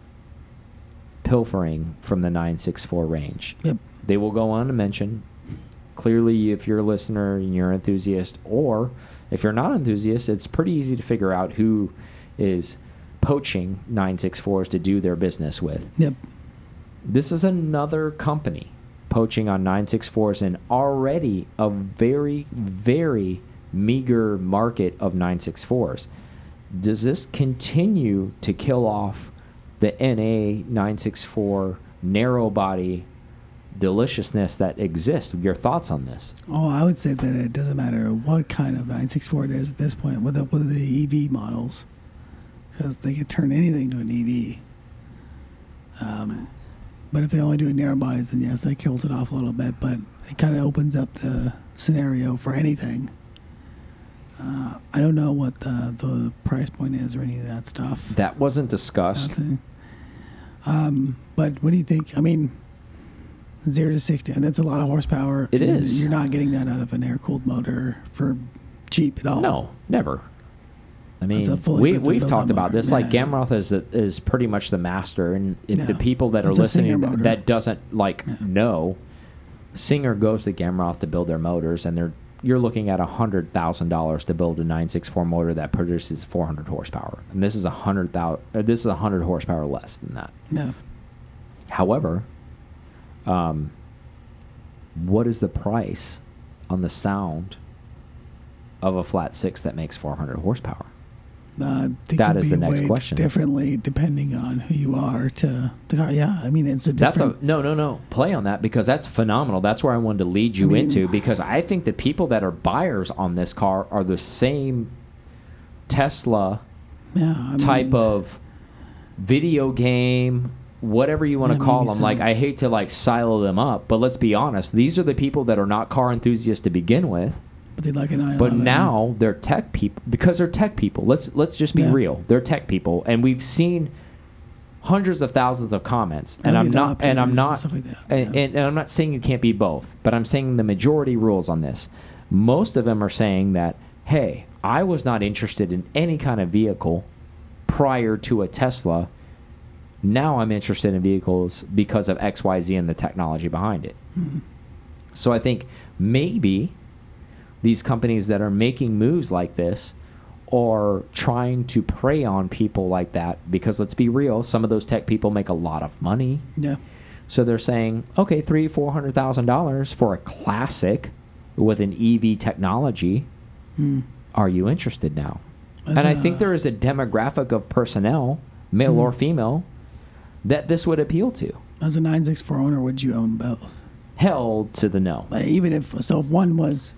pilfering from the 964 range. Yep. They will go on to mention. Clearly, if you're a listener and you're an enthusiast, or if you're not an enthusiast, it's pretty easy to figure out who is poaching 964s to do their business with. Yep. This is another company poaching on 964s in already a very, very meager market of 964s. Does this continue to kill off the NA 964 narrow body deliciousness that exists? Your thoughts on this? Oh, I would say that it doesn't matter what kind of 964 it is at this point with the, with the EV models, because they can turn anything to an EV. Um, but if they're only doing narrow bodies, then yes, that kills it off a little bit. But it kind of opens up the scenario for anything. Uh, I don't know what the the price point is or any of that stuff. That wasn't discussed. Um, but what do you think? I mean, zero to sixty, and that's a lot of horsepower. It is. You're not getting that out of an air cooled motor for cheap at all. No, never. I mean, we, we've talked about motor. this. Like Yeah. Gamroth is is pretty much the master, and if Yeah. the people that are It's listening that doesn't like Yeah. know, Singer goes to Gamroth to build their motors, and they're you're looking at a hundred thousand dollars to build a nine six four motor that produces four hundred horsepower, and this is a hundred thousand. This is a hundred horsepower less than that. No. However, um, what is the price on the sound of a flat six that makes 400 horsepower? Uh, That is be the next question. Differently, depending on who you are. To the car, yeah. I mean, it's a different. That's a no, no, no. Play on that because that's phenomenal. That's where I wanted to lead you I mean- into because I think the people that are buyers on this car are the same Tesla yeah, I mean, type of video game, whatever you want to call them. Like. I hate to like silo them up, but let's be honest. These are the people that are not car enthusiasts to begin with. But they like an i11. But now they're tech people because they're tech people. Let's let's just be Yeah. real. They're tech people, and we've seen hundreds of thousands of comments. And I'm not and I'm not stuff like that, and, yeah. and, and I'm not saying you can't be both, but I'm saying the majority rules on this. Most of them are saying that hey, I was not interested in any kind of vehicle prior to a Tesla. Now I'm interested in vehicles because of XYZ and the technology behind it. Mm-hmm. So I think maybe these companies that are making moves like this are trying to prey on people like that because let's be real, some of those tech people make a lot of money. Yeah. So they're saying, okay, three, four hundred thousand dollars for a classic with an EV technology. Mm. Are you interested now? And I think there is a demographic of personnel, male or Hmm. female, that this would appeal to. As a 964 owner, would you own both? Hell to the no. Like, even if so, if one was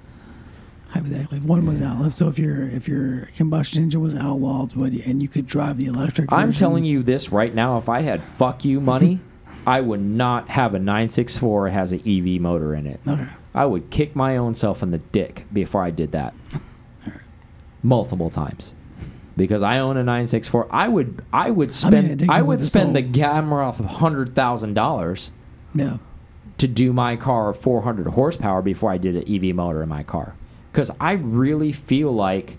hypothetically, if one was outlawed. So if your if your combustion engine was outlawed, would you, and you could drive the electric? I'm version- telling you this right now. If I had fuck you money, I would not have a 964 that has an EV motor in it. Okay. I would kick my own self in the dick before I did that. Multiple times. Because I own a 964. I would I would spend I, it takes it would the spend the. Gamroth of $100,000 Yeah. to do my car 400 horsepower before I did an EV motor in my car. Cuz I really feel like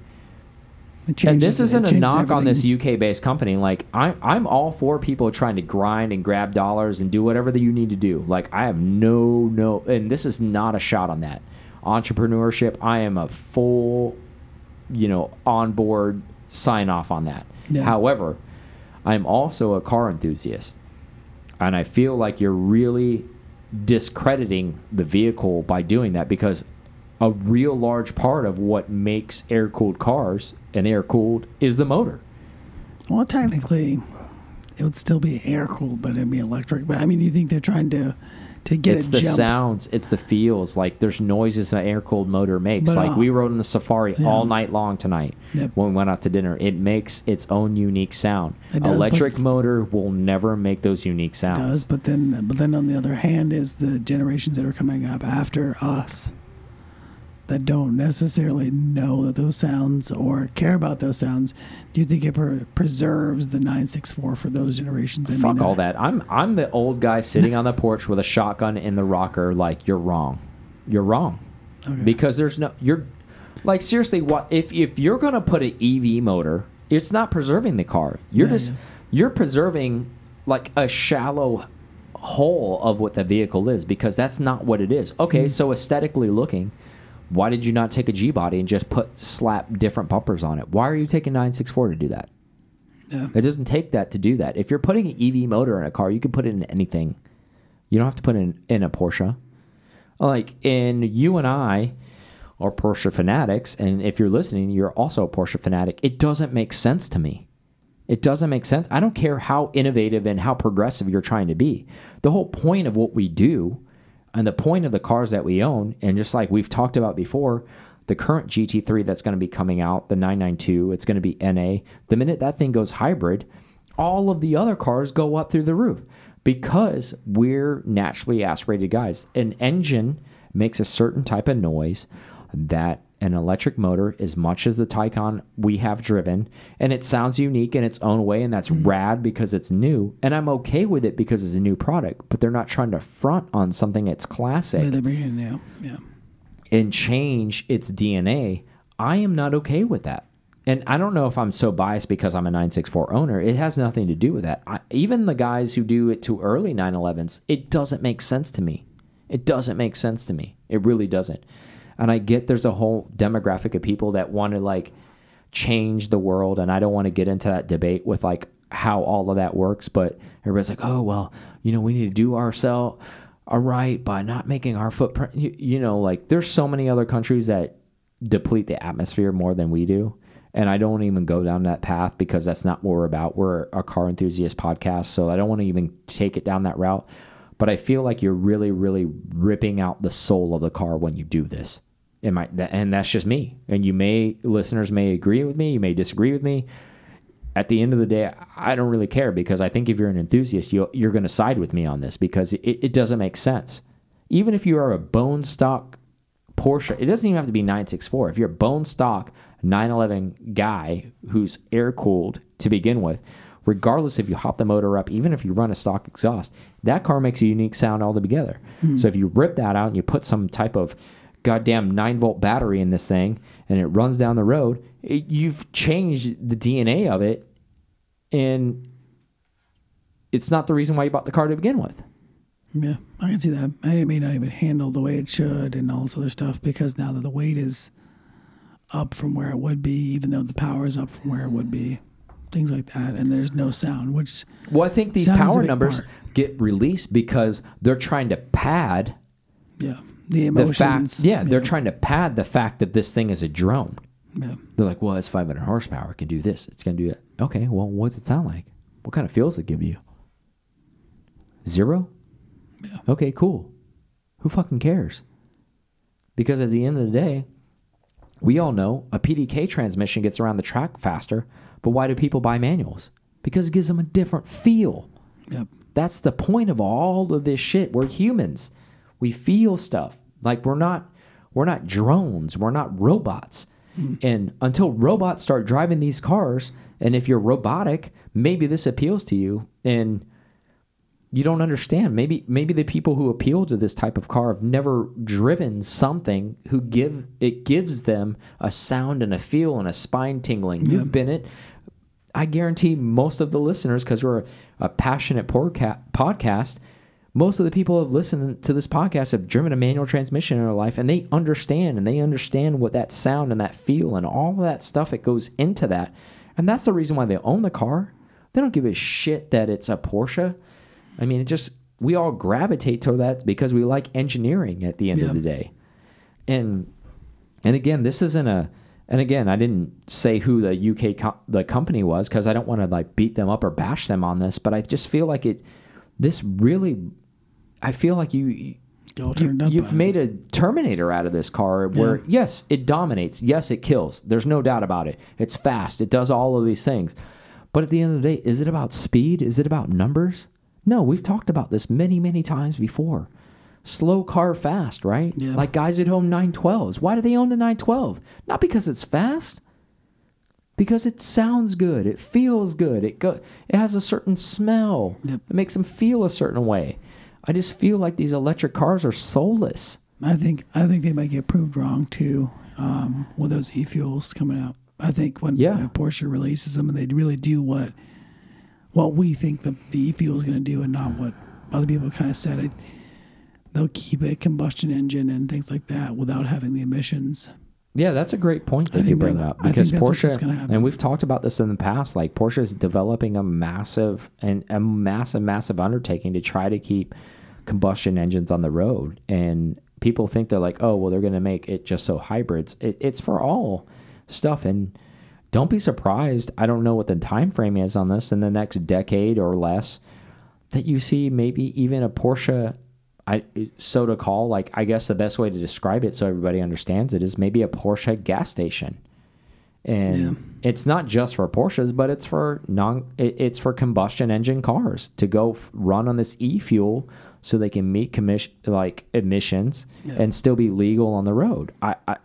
It and this isn't a changes knock on this. UK based company. Like I'm, I'm all for people trying to grind and grab dollars and do whatever that you need to do. Like I have no, no, and this is not a shot on that entrepreneurship. I am a full, you know, on board sign off on that. Yeah. However, I'm also a car enthusiast, and I feel like you're really discrediting the vehicle by doing that because a real large part of what makes air cooled cars and air cooled is the motor. Well, technically, it would still be air cooled, but it'd be electric. But I mean, do you think they're trying to to get it's the jump? sounds, it's the feels. Like there's noises an air cooled motor makes. But, like uh, we rode in the Safari yeah. all night long tonight Yep. when we went out to dinner. It makes its own unique sound. Does, Electric but- motor will never make those unique sounds. It does, but then but then on the other hand is the generations that are coming up after us that don't necessarily know that those sounds or care about those sounds. Do you think it pre- preserves the 964 for those generations? Fuck all uh, that. I'm I'm the old guy sitting on the porch with a shotgun in the rocker. Like you're wrong. You're wrong. Okay. Because there's no you're like seriously. What if if you're gonna put an EV motor? It's not preserving the car. You're Yeah, just yeah. you're preserving like a shallow hole of what the vehicle is because that's not what it is. Okay, Mm-hmm. so aesthetically looking, why did you not take a G body and just put slap different bumpers on it? Why are you taking 964 to do that? Yeah. It doesn't take that to do that. If you're putting an EV motor in a car, you can put it in anything. You don't have to put it in, in a Porsche. Like in you and I are Porsche fanatics, and if you're listening, you're also a Porsche fanatic. It doesn't make sense to me. It doesn't make sense. I don't care how innovative and how progressive you're trying to be. The whole point of what we do and the point of the cars that we own, and just like we've talked about before, the current GT3 that's going to be coming out, the 992, it's going to be NA. The minute that thing goes hybrid, all of the other cars go up through the roof because we're naturally aspirated guys. An engine makes a certain type of noise that an electric motor, as much as the Taycan we have driven, and it sounds unique in its own way, and that's rad because it's new. And I'm okay with it because it's a new product, but they're not trying to front on something that's classic Yeah, they bring it in now. Yeah. and change its DNA, I am not okay with that. And I don't know if I'm so biased because I'm a 964 owner. It has nothing to do with that. I, even the guys who do it to early 911s, it doesn't make sense to me. It doesn't make sense to me. It really doesn't. And I get there's a whole demographic of people that want to like change the world. And I don't want to get into that debate with like how all of that works. But everybody's like, oh, well, you know, we need to do ourselves all right by not making our footprint. You, you know, like there's so many other countries that deplete the atmosphere more than we do. And I don't even go down that path because that's not what we're about. We're a car enthusiast podcast. So I don't want to even take it down that route. But I feel like you're really, really ripping out the soul of the car when you do this. It might, and that's just me. And you may, listeners may agree with me, you may disagree with me. At the end of the day, I don't really care because I think if you're an enthusiast, you you're going to side with me on this because it, it doesn't make sense. Even if you are a bone stock Porsche, it doesn't even have to be 964. If you're a bone stock 911 guy who's air cooled to begin with, regardless if you hop the motor up, even if you run a stock exhaust, that car makes a unique sound altogether. Hmm. So if you rip that out and you put some type of goddamn 9 volt battery in this thing and it runs down the road, it, you've changed the DNA of it and it's not the reason why you bought the car to begin with. Yeah, I can see that. It may not even handle the way it should and all this other stuff because now that the weight is up from where it would be, even though the power is up from where it would be, things like that, and there's no sound, which Well, I think these Sound is a power numbers part. get released because they're trying to pad yeah, the the emotions. fact. Yeah, they're trying to pad the fact that this thing is a drone. Yeah, They're like, well, it's 500 horsepower. It can do this. It's going to do it. Okay, well, what's it sound like? What kind of feels it give you? Zero? Yeah. Okay, cool. Who fucking cares? Because at the end of the day, we all know a PDK transmission gets around the track faster, but why do people buy manuals? Because it gives them a different feel. yep, That's the point of all of this shit. We're humans. We feel stuff. Like we're not we're not drones. We're not robots. Hmm. And until robots start driving these cars, and if you're robotic, maybe this appeals to you and you don't understand. Maybe maybe the people who appeal to this type of car have never driven something who give it gives them a sound and a feel and a spine tingling. You've been it. I guarantee most of the listeners, because we're a, a passionate podca- podcast, most of the people who have listened to this podcast have driven a manual transmission in their life and they understand and they understand what that sound and that feel and all that stuff that goes into that. And that's the reason why they own the car. They don't give a shit that it's a Porsche. I mean, it just, we all gravitate to that because we like engineering at the end Yeah. of the day. And and again, this isn't a. And again, I didn't say who the UK co- the company was because I don't want to like beat them up or bash them on this. But I just feel like it. This really, I feel like you, you you've made a Terminator out of this car where, yes, it dominates. Yes, it kills. There's no doubt about it. It's fast. It does all of these things. But at the end of the day, is it about speed? Is it about numbers? No, we've talked about this many, many times before. Slow car fast, right? Yeah. Like guys at home 912s. Why do they own the 912? Not because it's fast. Because it sounds good. It feels good. It go it has a certain smell. Yep. It makes them feel a certain way. I just feel like these electric cars are soulless. I think I think they might get proved wrong too um, with those e fuels coming out. I think when Yeah. Porsche releases them and they really do what what we think the the e fuel is going to do, and not what other people kind of said. I, they'll keep a combustion engine and things like that without having the emissions. Yeah, that's a great point that you bring that- up because Porsche, and we've talked about this in the past. Like Porsche is developing a massive and a massive, massive undertaking to try to keep combustion engines on the road. And people think they're like, oh, well, they're going to make it just so hybrids. It, it's for all stuff, and don't be surprised. I don't know what the time frame is on this in the next decade or less that you see maybe even a Porsche I so to call like I guess the best way to describe it so everybody understands it is maybe a Porsche gas station. And it's not just for Porsches, but it's for non it, it's for combustion engine cars to go f- run on this e-fuel so they can meet commission like emissions and still be legal on the road. I, I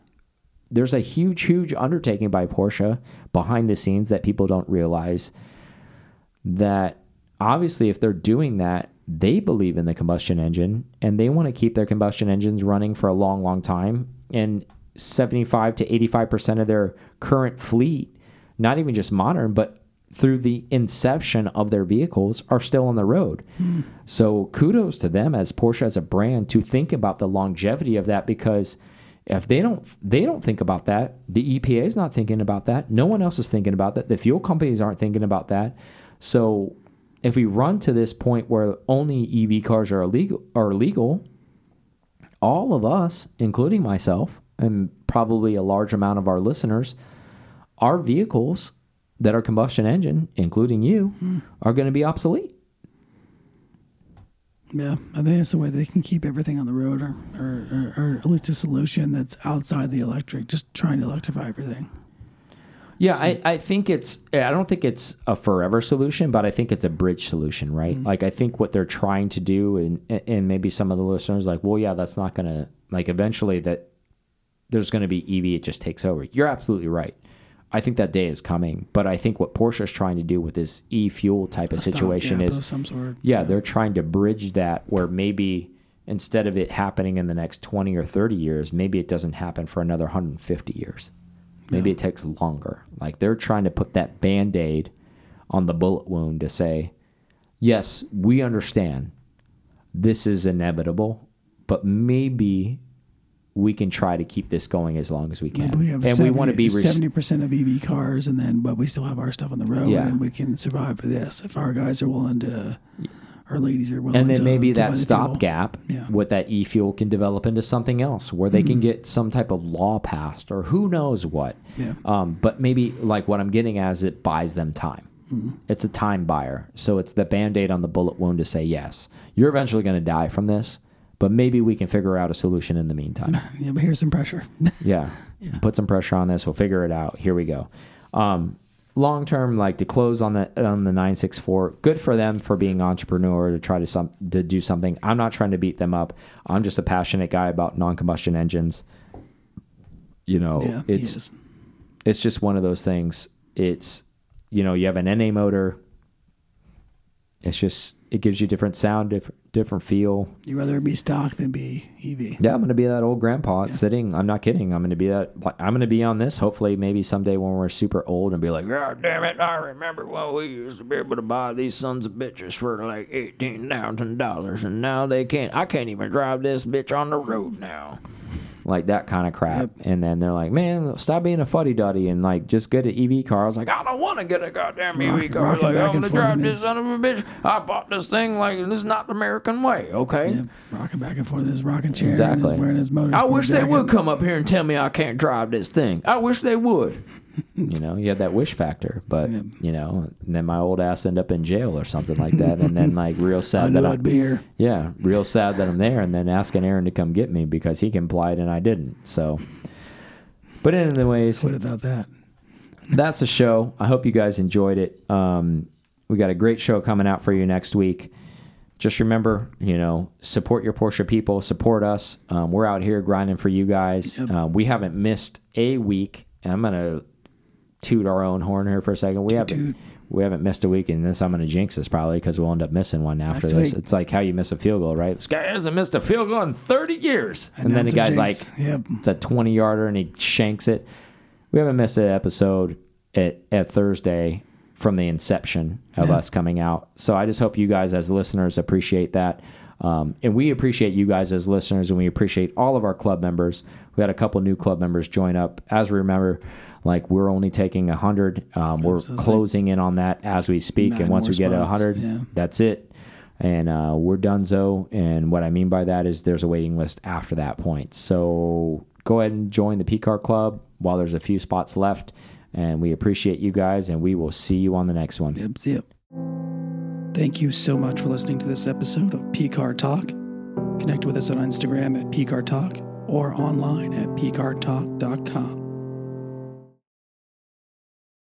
there's a huge huge undertaking by Porsche behind the scenes that people don't realize that obviously if they're doing that they believe in the combustion engine and they want to keep their combustion engines running for a long long time and 75 to 85% of their current fleet not even just modern but through the inception of their vehicles are still on the road hmm. so kudos to them as Porsche as a brand to think about the longevity of that because if they don't they don't think about that, the EPA is not thinking about that. No one else is thinking about that. The fuel companies aren't thinking about that. So if we run to this point where only EV cars are illegal are legal, all of us, including myself and probably a large amount of our listeners, our vehicles that are combustion engine, including you, hmm. are going to be obsolete. Yeah, I think that's the way they can keep everything on the road, or, or, or, or at least a solution that's outside the electric, just trying to electrify everything. Yeah, I, I think it's I don't think it's a forever solution, but I think it's a bridge solution, right? Mm-hmm. Like I think what they're trying to do and and maybe some of the listeners like, well, yeah, that's not gonna like eventually that there's gonna be EV, it just takes over. You're absolutely right. I think that day is coming, but I think what Porsche is trying to do with this e fuel type of A situation stopgap is some sort. yeah, they're trying to bridge that where maybe instead of it happening in the next 20 or 30 years, maybe it doesn't happen for another 150 years. Maybe it takes longer. Like they're trying to put that band aid on the bullet wound to say, yes, we understand this is inevitable, but maybe we can try to keep this going as long as we can. Maybe we have and we want to be seventy percent of EV cars, and then but we still have our stuff on the road, Yeah. and we can survive for this if our guys are willing to, our ladies are willing. and then to, maybe to that stopgap Yeah. with that e-fuel can develop into something else where they can Mm-hmm. get some type of law passed or who knows what Yeah. um, but maybe like what i'm getting at is it buys them time Mm-hmm. it's a time buyer so it's the band-aid on the bullet wound to say yes you're eventually going to die from this but maybe we can figure out a solution in the meantime Yeah, but here's some pressure. yeah. Put some pressure on this. We'll figure it out. Here we go. Um, long term, like to close on the on the nine six four. Good for them for being entrepreneur to try to some to do something. I'm not trying to beat them up. I'm just a passionate guy about non combustion engines. You know, yeah, it's it's just one of those things. It's you know you have an NA motor. It's just it gives you different sound, different different feel. You'd rather be stock than be EV. Yeah, I'm gonna be that old grandpa sitting. I'm not kidding. I'm gonna be that. I'm gonna be on this. Hopefully, maybe someday when we're super old and be like, God damn it! I remember when we used to be able to buy these sons of bitches for like eighteen thousand dollars, and now they can't. I can't even drive this bitch on the road now. Like that kind of crap. And then they're like, man, stop being a fuddy duddy and like just get an EV car. I was like, I don't want to get a goddamn Rock- EV car. Like, I'm gonna drive this son of a bitch. I bought this thing like this is not the American way. Okay. Yep, rocking back and forth in his rocking chair, Exactly. wearing his motor. I wish they would come up here and tell me I can't drive this thing. I wish they would. You know, you had that wish factor, but Yep. you know, and then my old ass end up in jail or something like that, and then like real sad knew that I'd I, be here. yeah, real sad that I'm there, and then asking Aaron to come get me because he complied and I didn't. So, but anyways, What about that? that's the show. I hope you guys enjoyed it. Um, we got a great show coming out for you next week. Just remember, you know, support your Porsche people, support us. Um, we're out here grinding for you guys. Yep. Uh, we haven't missed a week. I'm gonna toot our own horn here for a second. We haven't we haven't missed a week, and this I'm gonna jinx us probably because we'll end up missing one after Next this. week. It's like how you miss a field goal, right? This guy hasn't missed a field goal in 30 years, and then the guy's like, jinx. Yep. it's a 20 yarder and he shanks it. We haven't missed an episode at, at Thursday from the inception of Yeah. us coming out. So I just hope you guys, as listeners, appreciate that. Um, and we appreciate you guys as listeners, and we appreciate all of our club members. We had a couple new club members join up. As we remember, like we're only taking a hundred. Um, we're so it's like closing in on that as we speak, and once we get a hundred, yeah. that's it. And uh, we're done. donezo. And what I mean by that is there's a waiting list after that point. So go ahead and join the PCAR Club while there's a few spots left. And we appreciate you guys, and we will see you on the next one. Yep, yep. Thank you so much for listening to this episode of PCAR Talk. Connect with us on Instagram at PCAR Talk or online at PCARTalk.com.